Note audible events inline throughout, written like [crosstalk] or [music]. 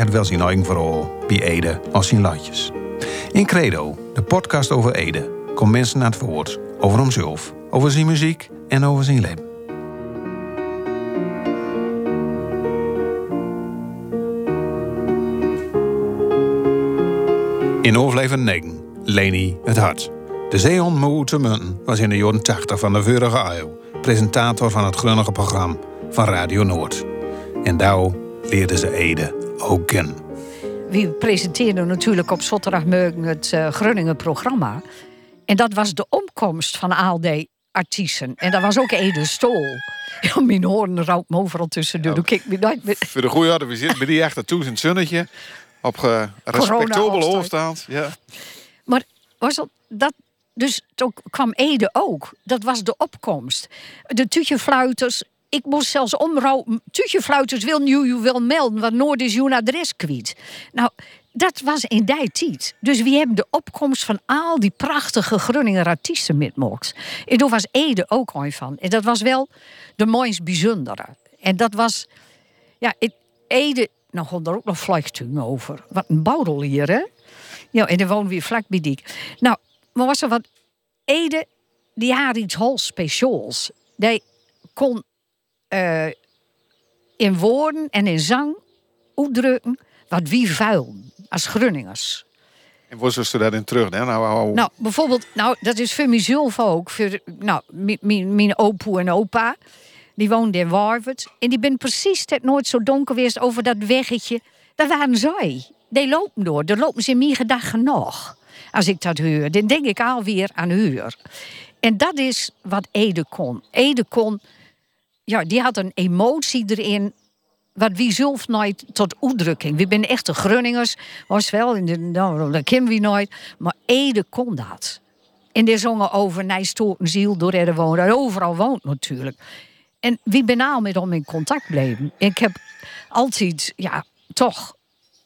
Het wel zijn eigen verhaal, bij Ede als zijn landjes. In Credo, de podcast over Ede, komt mensen aan het woord over hemzelf, over zijn muziek en over zijn leven. In overleven 9, Leni het Hart. De zeehond Moe was in de jaren 80 van de vorige eeuw presentator van het grunnige programma van Radio Noord. En daar leerde ze Ede kennen. We presenteerden natuurlijk op zondagmorgen het uh, Groningen programma. En dat was de omkomst van al die artiesten. En dat was ook Ede Stol. [laughs] Ja, mijn hoorn rauwt me overal tussendoor. Ja, kijk me nooit meer. Voor de goede orde, we zitten bij die echte in het zonnetje. Op ge respectabele afstand. Ja. Maar was dat, dat dus toen kwam Ede ook. Dat was de opkomst. De tutjefluiters. Ik moest zelfs omrouwen. Tutjefluiters wil nu wel melden, want Noord is jouw adres kwijt. Nou, dat was in die tijd. Dus we hebben de opkomst van al die prachtige Groninger artiesten metmokt. En daar was Ede ook een van. En dat was wel de mooist bijzondere. En dat was, ja, Ede, nou gewoon er ook nog vliegtuigen over. Wat een boudel hier, hè? Ja, en dan wonen we vlak bij die. Nou, maar was er wat Ede, die had iets heel speciaals. Die kon uh, in woorden en in zang uitdrukken wat wie vuil als Grunningers. En waar ze dat in terug? Hè? Nou, nou, bijvoorbeeld, nou, dat is voor mezelf ook. Voor, nou, mijn opoe en opa, die woonden in Warvert. En die ben precies het nooit zo donker geweest over dat weggetje. Dat waren zij. Die lopen door. Daar lopen ze in mijn gedachten nog. Als ik dat hoor, dan denk ik alweer aan huur. En dat is wat Ede kon. Ede kon, ja, die had een emotie erin wat wie zelf nooit tot uitdrukking. We zijn echte Grunningers, was wel, in de, nou, dat kennen we nooit. Maar Ede kon dat. En die zongen over Nijstoorten ziel door er wonen. Overal woont natuurlijk. En wie ben nou met hem in contact bleven. Ik heb altijd, ja, toch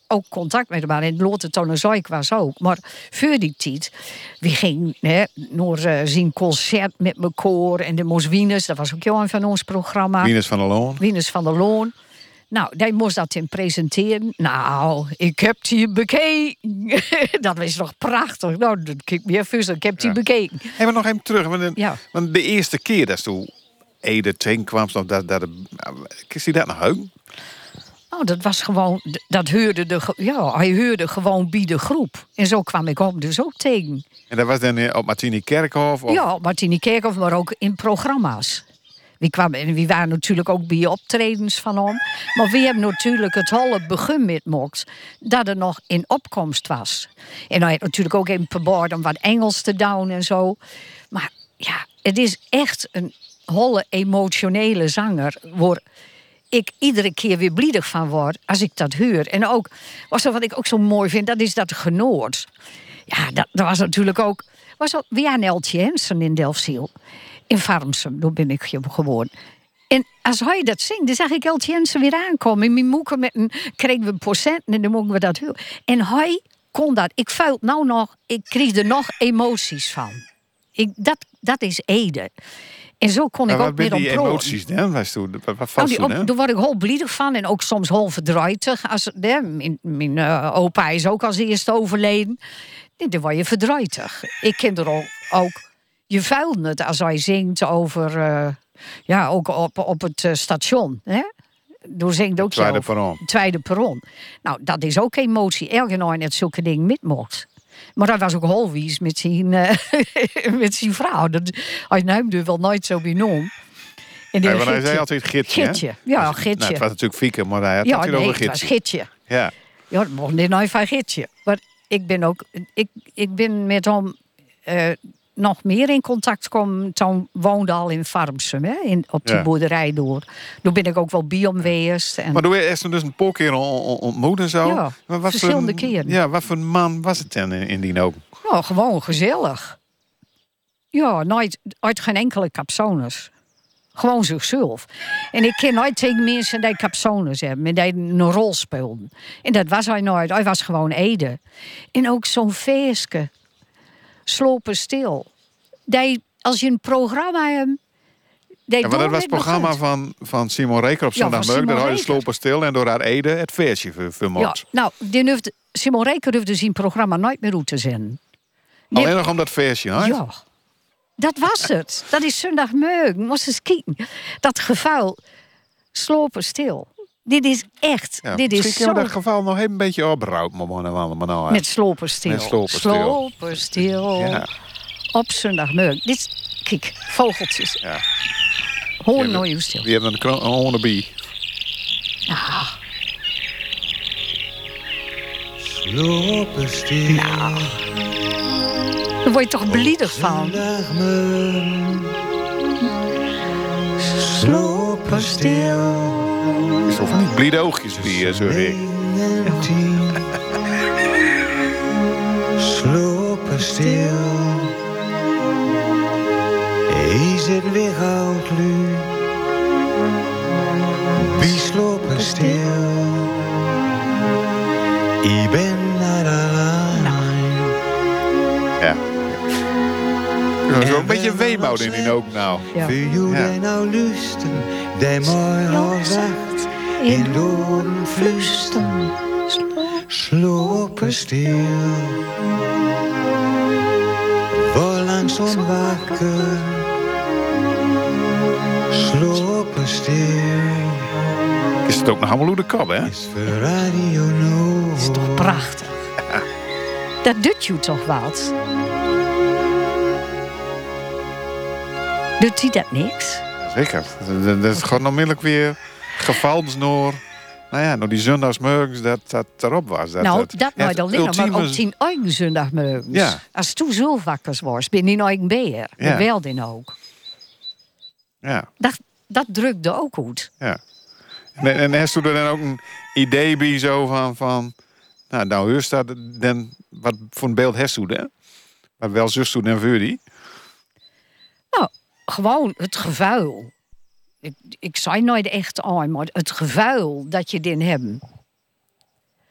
ook contact met hem aan. En Lotte Tonezoik was ook. Maar voor die tijd, we gingen hè, naar uh, zien concert met mijn koor. En de Mos Wieners, dat was ook een van ons programma. Wieners van de Loon. Wieners van de Loon. Nou, die moest dat in presenteren. Nou, ik heb die bekeken. [laughs] dat was nog prachtig. Nou, dat kijk meer. Ik heb die ja. bekeken. Hebben we nog even terug. Want de, ja. want de eerste keer dat toen Ede Twing kwam, dat, dat, dat, is hij dat nog? Oh, dat was gewoon, dat hoorde de, ja, hij hoorde gewoon bij de groep. En zo kwam ik op dus ook tegen. En dat was dan op Martini Kerkhof? Of? Ja, op Martini Kerkhof, maar ook in programma's. We, kwamen, we waren natuurlijk ook bij optredens van hem. Maar we hebben natuurlijk het hele begin met mocht dat er nog in opkomst was. En hij had natuurlijk ook even probeerd om wat Engels te doen en zo. Maar ja, het is echt een holle emotionele zanger. Waar ik iedere keer weer bliedig van word als ik dat hoor. En ook, was wat ik ook zo mooi vind, dat is dat genoord. Ja, dat, dat was natuurlijk ook. Was ook Wian Eltje Jensen in Delfziel in Farmsum. Daar ben ik gewoon. En als hij dat zingt, dan zag ik El Jensen weer aankomen. In mijn moeken met een, kregen we een procent en dan mogen we dat horen. En hij kon dat. Ik vuil nou nog, ik kreeg er nog emoties van. Ik, dat, dat is Ede. En zo kon ik ook met die emoties, hè? Wat, wat nou, die, op, daar word ik hol bliedig van en ook soms hol verdrietig. Als, hè, mijn mijn uh, opa is ook als eerste overleden. Nee, dan word je verdrietig. Ik ken er ook, ook je vuilt het als hij zingt over, uh, ja, ook op, op het uh, station. Hè? Door zingt ook tweede perron. Tweede perron. Nou, dat is ook emotie. Elke nooit net zulke dingen met mocht. Maar dat was ook holwies met zijn, uh, [laughs] met zijn vrouw. Dat, hij neemde wel nooit zo benoemd. En ja, hij zei altijd gidsje. Gidsje, ja, gidsje. Nou, het was natuurlijk fieke, maar hij had ja, het nee, over gidsje. Het was gidsje. Ja. Ja, het mocht niet nooit van gidsje. Maar ik ben ook, ik, ik ben met hem uh, nog meer in contact kwam, toen woonde al in Farmsum, hè, in, op die Ja. boerderij door. Toen ben ik ook wel geweest. En, Maar toen is dus een paar keer on- on- ontmoet en zo. Ja, Maar wat voor verschillende een- keren. Ja, wat voor een man was het dan in, in die ook? ja, gewoon gezellig. Ja, nooit uit geen enkele capsones. Gewoon zichzelf. En ik ken nooit tegen mensen die capsones hebben. En die een rol speelden. En dat was hij nooit. Hij was gewoon Ede. En ook zo'n feestje. Slopen stil. Die, als je een programma hebt... Ja, maar dat was het programma van, van Simon Reker op Ja, zondagmorgen. Simon Daar had slopen stil en door haar Ede het feestje ver- Ja, vermoord. nou, die hoefde, Simon Reker hoefde zijn programma nooit meer uit te zenden. Die- Alleen nog om dat feestje, hè? Ja, dat was het. Dat is zondagmorgen. Moest eens kijken. Dat gevuil slopen stil. Dit is echt. Ja, dit misschien is kunnen zo. we dat geval nog even een beetje opbouwen. Maar, nou. Met slopen stil. Met slopen stil. Slopen stil. Ja. Op zondagmorgen. Dit, is- kijk, vogeltjes. Ja. Hoor nooit hoe stil. Die hebben een wannabe. Ah, Slopen stil. Nou. daar word je toch bliedig van. Slopen van die bliede oogjes die, eh, zo ik. Slopen stil. Is het weer goud nu? Wie slopen stil? Ik ben naar alleen. Ja. Ja, Zo een beetje weemoud in die ook nou. Ja. Ja. daar nou lusten? Die mooi al zacht in doden flusten. Slopen stil. Word langzaam wakker. Slopen stil. Is het ook nog allemaal hoe de kop, hè? Is voor Radio is toch prachtig. Dat doet je toch wat? Doet hij dat niks? Zeker. Dat- Dat, dat gaat onmiddellijk weer gevalsnoor. Nou ja, nou die zondagsmorgens dat dat erop was. Dat, nou, dat, dat nooit het alleen, maar ook tien eigen zondagmorgens. Ja. Als toen zo wakker was, ben je eigen beer. Ja. Wel dan ook. Ja, Dat, dat drukte ook goed. ja. En, en heeft u er dan ook een idee bij zo van... van nou, nou heus dat dan... Wat voor een beeld heeft u dan? Wat wel zus u dan voor die? Nou, gewoon het gevuil. Ik, ik zei nooit echt aan, maar het gevuil dat je din hebt.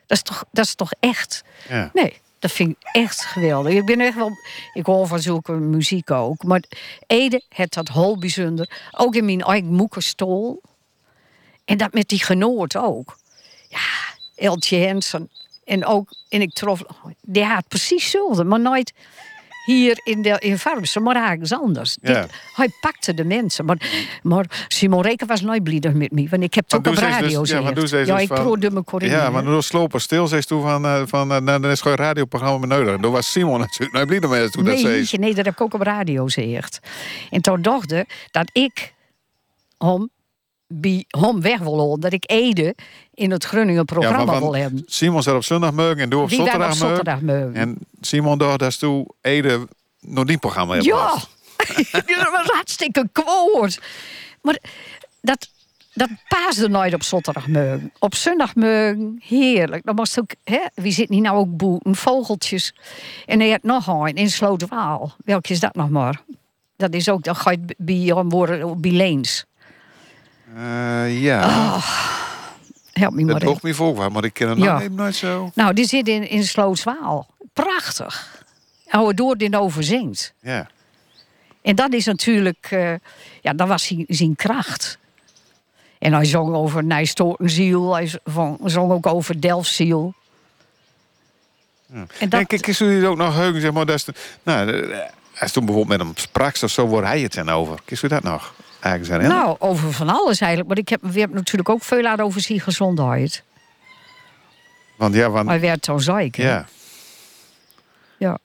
Dat is toch, dat is toch echt. Ja. Nee, dat vind ik echt geweldig. Ik ben echt wel. Ik hoor van zulke muziek ook. Maar Ede het dat heel bijzonder. Ook in mijn eigen moekerstol. En dat met die genoot ook. Ja, Eltje Hensen. En ook, en ik trof, die had precies hetzelfde, maar nooit hier in, de, in Farmsen, maar ergens anders. Ja. Dit- hij pakte de mensen. Maar, maar Simon Reken was nooit blieder met me, want ik heb Maar op radio dus- ja, maar doe ze Ja, ik corrigeren. Ja, maar door slopen stil zei toen van... eh, van eh, nou, dan is gewoon een radioprogramma met nodig. En toen was Simon [laughs] natuurlijk... Nou, blieb ermee toen dat zei. jeetje, nee, dat heb ik ook op radio gezegd. En toen dacht ik dat ik hem, bij hem weg. Dat ik Ede in het Groningen programma wil hebben. Simon zat op zondagmorgen en door op zondagmorgen. En Simon dacht dat toen Ede nog die programma heeft [laughs] Ja, dat was hartstikke kwaad. Maar dat, dat paasde nooit op zondagmorgen. Op zondagmorgen, heerlijk. Dan was het ook, hè, wie zit niet nou ook boeten, vogeltjes. En hij had nog een in Slootwaal. Welke is dat nog maar? Dat is ook, dan ga je bij worden bij Leens. Eh, ja, Oh, Help me maar dat me voor, maar ik ken hem Ja. nooit zo. Nou, die zit in, in Slootwaal. Prachtig. Hoe door dit overzingt. Ja. En dat is natuurlijk, eh, ja, dat was zijn, zijn kracht. En hij zong over Nijstoortenziel, hij zong, ook over Delfziel. En En dat, kijk, is ook nog heugen, zeg maar, dat is de, nou, eh, als toen bijvoorbeeld met hem sprak, of zo wordt hij het dan over. Kist u dat nog? Eigenlijk nou, over van alles eigenlijk. Maar ik heb, we hebben natuurlijk ook veel aan over zijn gezondheid. Want ja, want, Hij werd toen ziek. ja. Ja.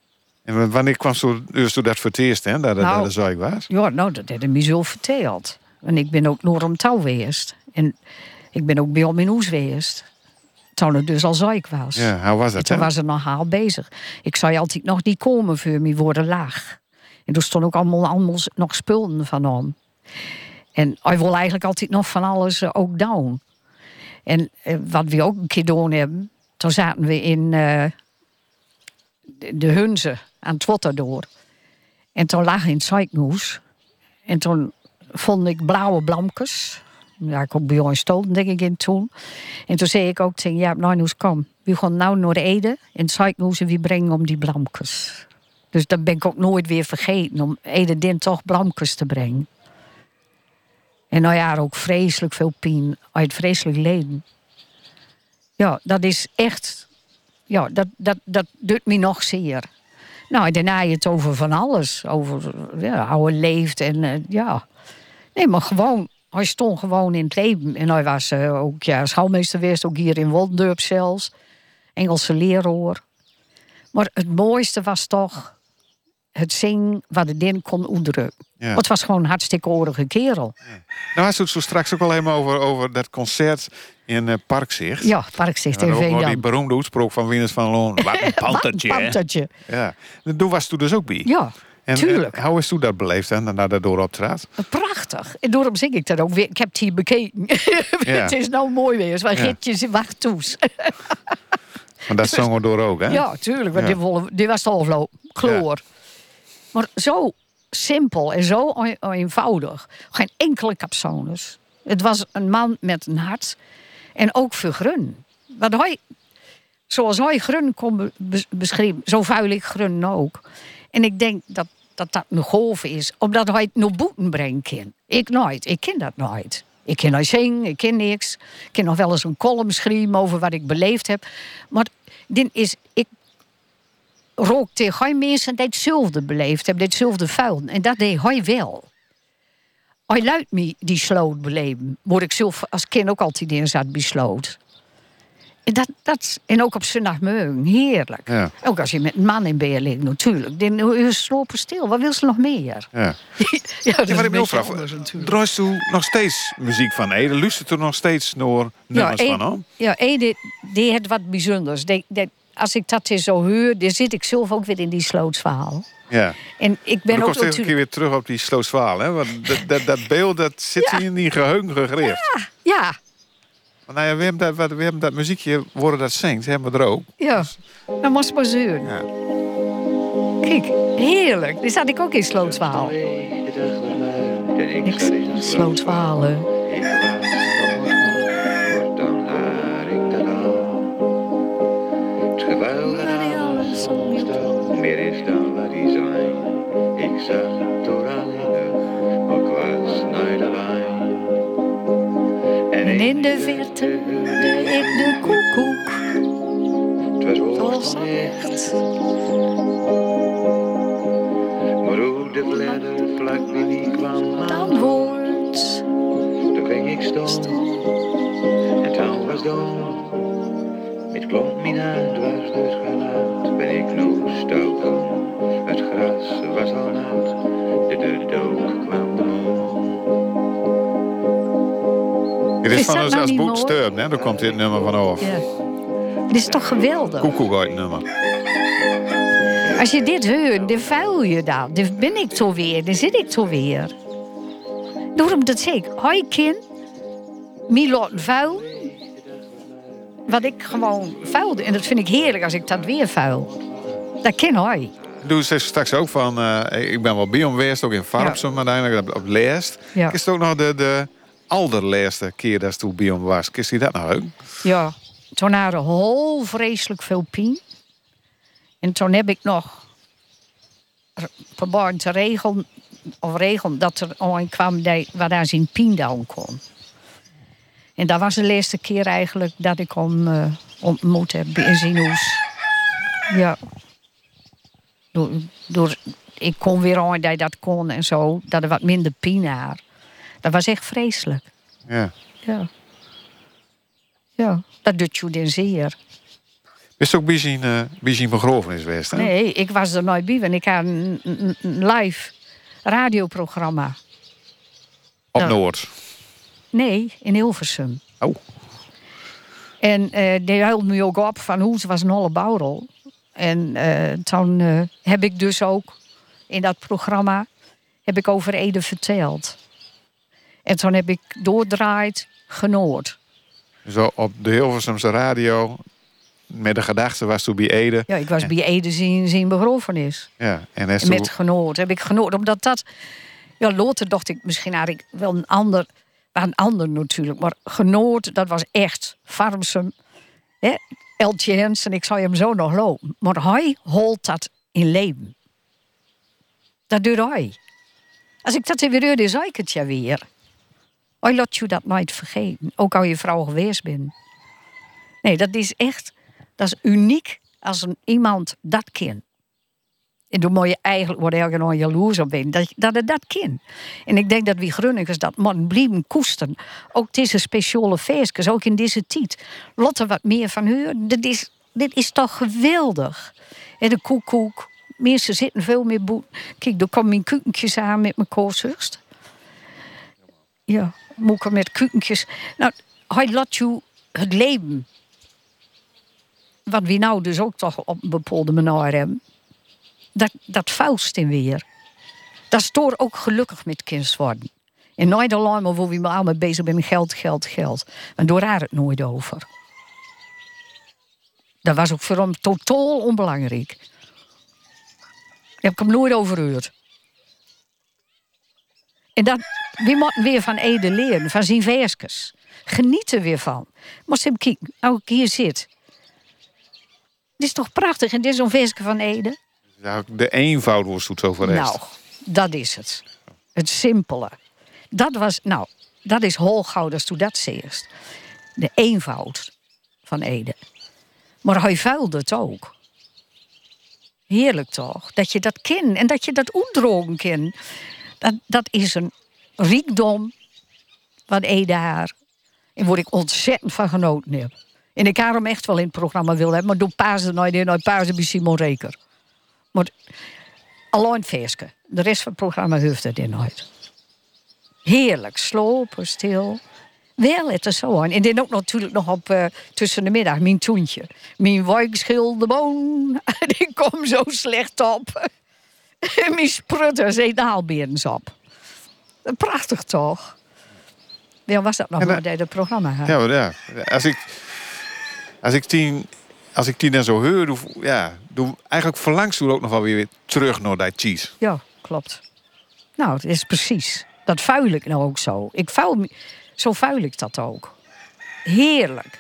En wanneer kwam zo, dus toen dat voor het eerst, hè, dat, Nou, dat zo ik was? Ja, nou, dat hij me zo verteld. En ik ben ook door hem touw geweest. En ik ben ook bij hem in geweest. Toen het dus al ziek was. Ja, hoe was dat, Toen hè? was er nog haal bezig. Ik zei altijd nog niet komen voor me worden laag. En er stond ook allemaal, allemaal nog spullen van hem. En hij wil eigenlijk altijd nog van alles eh, ook doen. En eh, wat we ook een keer doen hebben, toen zaten we in eh, de, de Hunze aan het Twotter door. En toen lag in het. En toen vond ik blauwe blamkes. Ja, ik ook bij jou stoten, denk ik, in toen. En toen zei ik ook tegen ja, nou, kom. We gaan nou naar Ede in ziekenhuis en we brengen om die blamkes. Dus dat ben ik ook nooit weer vergeten, om Ede din toch blamkes te brengen. En nou ja, ook vreselijk veel pijn uit vreselijk leden. Ja, dat is echt. Ja, dat, dat, dat doet me nog zeer. Nou, daarna je het over van alles. Over ja, hij leeft en eh, ja. Nee, maar gewoon. Hij stond gewoon in het leven. En hij was eh, ook ja, schoolmeester geweest, ook hier in Wondorp zelfs. Engelse leraar. Maar het mooiste was toch het zingen wat de din kon uitdrukken. Ja. Het was gewoon een hartstikke oorige kerel. Nou, had het zo straks ook al helemaal over, over dat concert in eh, Parkzicht. Ja, Parkzicht En in nog die Veendam. beroemde uitspraak van Wieners van Loon. [laughs] Wat een pantertje, pantertje. Ja. Toen was toen dus ook bij. Ja, en, tuurlijk. En, hoe is toen dat beleefd, hè? Nadat dat door optrad? Prachtig. En daarom zing ik dat ook weer. Ik heb het hier bekeken. [laughs] Ja. het is nou mooi weer. Waar Ja. Gitjes in wacht toes. Want [laughs] dat zongen we door ook, hè? Ja, tuurlijk. Want Ja. dit, was het afloop. Kloor. Maar zo simpel en zo een- eenvoudig. Geen enkele capsones. Het was een man met een hart. En ook voor grun. Want hij, zoals hij grun kon be- be- beschrijven, zo vuil ik grun ook. En ik denk dat dat, dat een golf is, omdat hij het naar boeten brengen kan. Ik nooit. Ik ken dat nooit. Ik ken nooit zingen, ik ken niks. Ik ken nog wel eens een column schrijven over wat ik beleefd heb. Maar dit is, rook tegen hij mensen die hetzelfde beleefd hebben, hetzelfde vuil. En dat deed hij wel. Hij luidt me die sloot beleven. Word ik zelf als kind ook altijd in zat besloot. En, dat, dat, en ook op zondagmorgen, heerlijk. Ja. Ook als je met een man in bed ligt, natuurlijk. Dan slopen stil. Wat wil ze nog meer? Ja. [laughs] ja, dat Ja, wat ik me afvraag, draait nog steeds muziek van Ede? Luistert er nog steeds naar nummers Ede- van hem? Ja, Ede, die heeft wat bijzonders. Die, die- als ik dat eens zo hoor, dan zit ik zelf ook weer in die slootsverhaal. Ja. En ik ben ook komt steeds een natuurlijk... keer weer terug op die Slooswaal, hè? Want dat, dat, dat beeld dat zit Ja. hier in die geheugen gegrift. Ja, Want nou ja, we hebben dat, wat- we hebben dat muziekje, worden dat zingt, hebben we er ook. ja. Dan moest maar zeuren. Ja. Kijk, heerlijk. Die zat ik ook in slootsverhaal. Ik slootsverhalen. Dat hè? Daar komt dit nummer van af. Ja. Dit is toch geweldig? Koekoek uit nummer. Als je dit hoort, dan vuil je dan. Dan ben ik toch weer, dan zit ik toch weer. Daarom dat zeg ik, hij kind, mij laten vuil. Wat ik gewoon vuilde. En dat vind ik heerlijk als ik dat weer vuil. Dat ken hij. Doe ze straks ook van, eh, ik ben wel bij geweest, ook in Farmsum uiteindelijk, op, op Leest. Ja. Is het ook nog de, de allerlaatste keer dat toen bij hem was? Kist hij dat nou ook? Ja, toen hadden heel vreselijk veel pijn. En toen heb ik nog geprobeerd te regelen, of regelen dat er een kwam waar daar zijn pijn down kon. En dat was de laatste keer eigenlijk dat ik hem eh, ontmoet heb in zijn huis. Ja. Door, door, ik kon weer aan dat dat kon en zo, dat er wat minder pijn had. Dat was echt vreselijk. Ja. Ja. Ja, dat doet je dan zeer. Is het ook bij zijn, eh, bij zijn begrafenis geweest, hè? Nee, ik was er nooit bij, want ik had een, een- een live radioprogramma. Op. Noord. Nee, in Hilversum. Oh. En eh die hield me ook op van hoe ze was een holle bouwrol. En eh, toen heb ik dus ook in dat programma heb ik over Ede verteld. En toen heb ik doordraaid genoord. Zo op de Hilversumse radio. Met de gedachte was toen bij Ede. Ja, ik was bij Ede zien, zien begrafenis. Ja, en met genoord heb ik genoord. Omdat dat... Ja, later dacht ik misschien eigenlijk wel een ander... een ander natuurlijk. Maar genoord, dat was echt Farmsum. Hè? Eltje Hensen, ik zou hem zo nog lopen. Maar hij holt dat in leven. Dat doet hij. Als ik dat weer hoorde, zei ik het ja weer. Hij laat je dat nooit vergeten. Ook al je vrouw geweest bent. Nee, dat is echt... Dat is uniek als een, iemand dat kent. En dan moet je eigenlijk worden ergens nog jaloers op zijn. Dat, dat het dat kind. En ik denk dat wie Grunnigers dat man blijven koesten. Ook deze speciale feestjes, ook in deze tijd. Lotte wat meer van huur. Dit is, dit is toch geweldig. En de koekoek. Mensen zitten veel meer boet. Kijk, er komen mijn kukentjes aan met mijn koorzucht. Ja, moeken met kukentjes. Nou, hij laat je het leven. Wat we nou dus ook toch op een bepaalde manier hebben dat, dat vuilst in weer. Dat stoor ook gelukkig met kind worden. En nooit alleen maar waar we maar allemaal bezig met geld, geld, geld. En daar raar het nooit over. Dat was ook voor hem totaal onbelangrijk. Daar heb ik hem nooit over. En dat, we moeten weer van Ede leren, van zijn versjes. Geniet er weer van. Maar Sim, kijk, nou ik hier zit. Dit is toch prachtig, en dit is zo'n versje van Ede. De eenvoud was toen zo rest. Nou, dat is het. Het simpele. Dat was, nou, dat is holgoud als toen dat zeerst. De eenvoud van Ede. Maar hij vuilde het ook. Heerlijk toch? Dat je dat kent en dat je dat uitdrogen kent. Dat, dat is een rijkdom van Ede haar. En waar ik ontzettend van genoten heb. En ik haar hem echt wel in het programma wil hebben. Maar door Paarden nooit in, nooit Paarden bij Simon Reker. Maar alleen feestje. De rest van het programma heeft het in nooit. Heerlijk, slopen, stil. Wel, het is zo. En dan ook natuurlijk nog op eh, tussen de middag, mijn toentje. Mijn wijkschilde boon, [laughs] die komt zo slecht op. [laughs] Mijn sprutters eet haalbeerens op. Prachtig toch? Ja, was dat nog maar dat het programma had? Ja, ja. Als ik, als ik tien, als ik tien dan zo hoor, ja, doe, eigenlijk verlangst u ook nog wel weer terug naar dat cheese. Ja, klopt. Nou, het is precies. Dat vuil ik nou ook zo. Ik vuil, zo vuil ik dat ook. Heerlijk.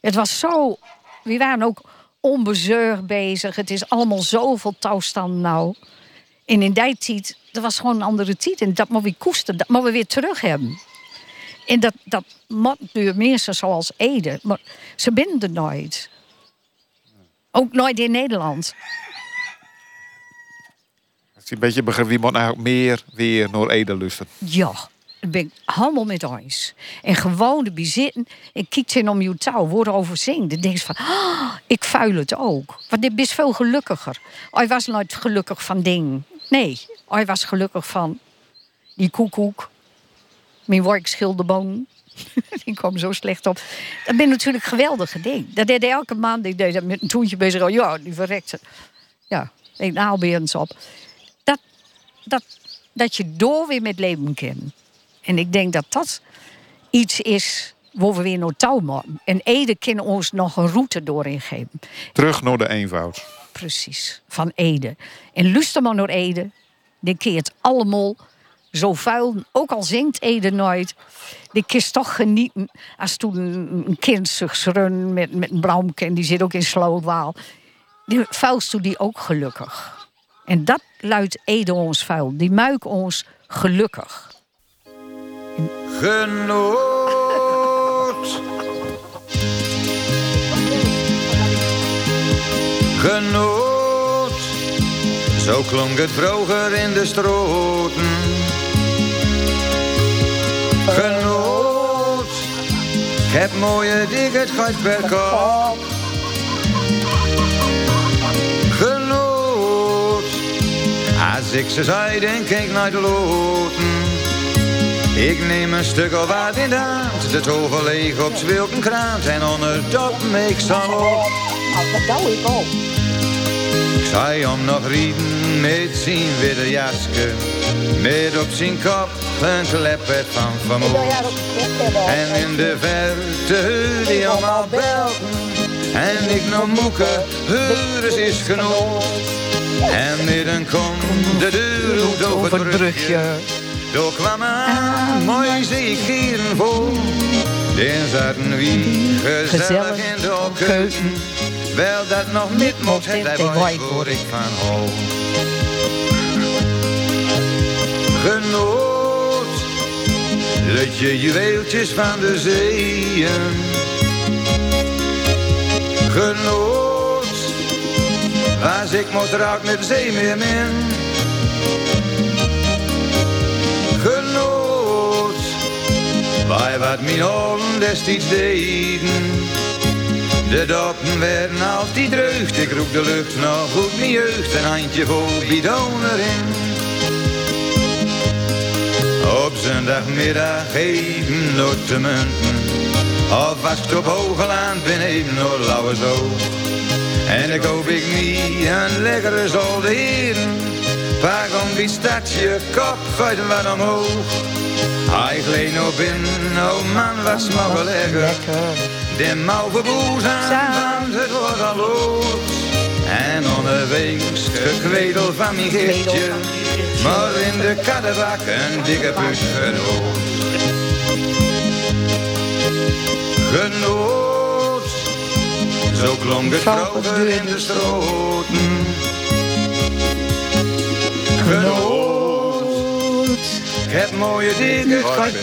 Het was zo... We waren ook onbezorgd bezig. Het is allemaal zoveel toestand nou. En in die tijd, dat was gewoon een andere tijd. En dat moeten we koesten, dat moeten we weer terug hebben. En dat, dat moet door mensen zoals Ede. Maar ze binnen er nooit. Ook nooit in Nederland. Het is een beetje begrip, wie moet eigenlijk meer weer naar Ede lusten. Ja, daar ben ik helemaal met eens. En gewoon erbij zitten en kijkt in om je touw, worden over zingen. Dan denk je van, ah, ik vuil het ook. Want dit is veel gelukkiger. Hij was nooit gelukkig van ding. Nee, hij was gelukkig van die koekoek. Mijn work schilderboom. [laughs] Die kwam zo slecht op. Dat ben natuurlijk geweldige ding. Dat deed elke maand. Ik deed dat met een toentje bezig. Ja, die verrekte. Ja, ik naalbeerens op. Dat, dat, dat je door weer met leven kan. En ik denk dat dat iets is waar we weer naar touw moeten. En Ede kan ons nog een route doorin geven. Terug naar de eenvoud. Precies, van Ede. En luister maar naar Ede. Die keert allemaal zo vuil. Ook al zingt Ede nooit. Die kist toch genieten. Als toen een kind zich schrun met, met een braamke. En die zit ook in slootwaal. Die vuilst toen die ook gelukkig. En dat luidt Ede ons vuil. Die muik ons gelukkig. Genoot. Genoot. Zo klonk het vroeger in de stroten. Genoot. Ik heb mooie dingen, het per kop. Genoot. Als ik ze zei, denk ik naar de loten. Ik neem een stuk of wat in de hand, de tover leeg op zwilkenkraan en onder dat meek zal op. Nou, dat ik ook. Zag hem nog rieden met zijn witte jasje. Met op zijn kop een kleppert van vermoed. En in de verte hij allemaal belten. En ik nog moeke, heures is genoeg. En midden komt de deur over het brugje. Door kwam aan, mooi zie ik hier voor. Dan zaten wie gezellig Gezellig in de keuken. Wel dat nog niet mocht, het hij was voor ik van hou. Genoot, let je juweeltjes van de zeeën. Genoot, als ik moet raak met zee meer min. Genoot, wij wat mijn oren destijds deden. De doppen werden altijd dreugd, ik roep de lucht nog goed mijn jeugd, een handje vol bidon erin. Op zondagmiddag even door te munten, of was het op Hogeland beneden door Lauwerzo. En ik hoop ik niet een lekkere zolde heren, pak om die stadje kop, gooit hem wat omhoog. Hij gleed nog binnen, oh man, wat smaken lekker. De mouwen boes aan, want het wordt al los. En onderwegs gekwedel van mijn giftje. Maar in de kaddebak een dikke put genoot. Genoot, zo klonk het vroeger in de stroten. Genoot, het mooie dikke kort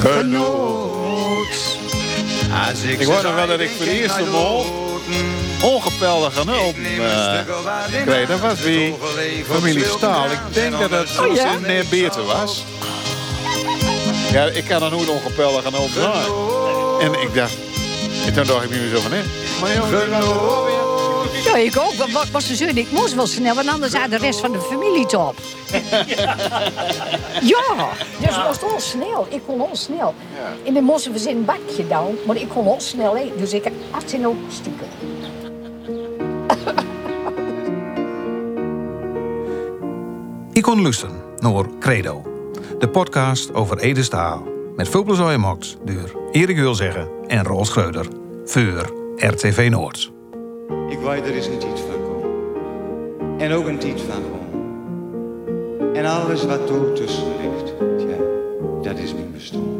Genoot. Als ik Ik hoor nog wel dat ik voor de eerste mol ongepelde hulp uh, kreeg. Dat was wie familie Staal. Ik denk dat het Oh, ja? in meer beter was. Ja, ik kan dan nooit ongepelde gaan zijn. En ik dacht, en toen dacht ik nu zo van, hè. Maar jongen, ik ook. Wat- was de zin? Ik moest wel snel, want anders had de rest van de familie top. [laughs] ja, dus het was al snel. Ik kon al snel. En dan moesten we in een bakje dan, maar ik kon al snel eten. Dus ik heb 18 ook stiekem. [laughs] Ik kon luisteren naar Credo, de podcast over Ede Staal. Met veel plezier en max door Erik Wilzeggen en Roel Schreuder voor RTV Noord. Ik weet er is een tijd van komen. En ook een tijd van gewoon. En alles wat er tussen ligt, ja, dat is mijn bestaan.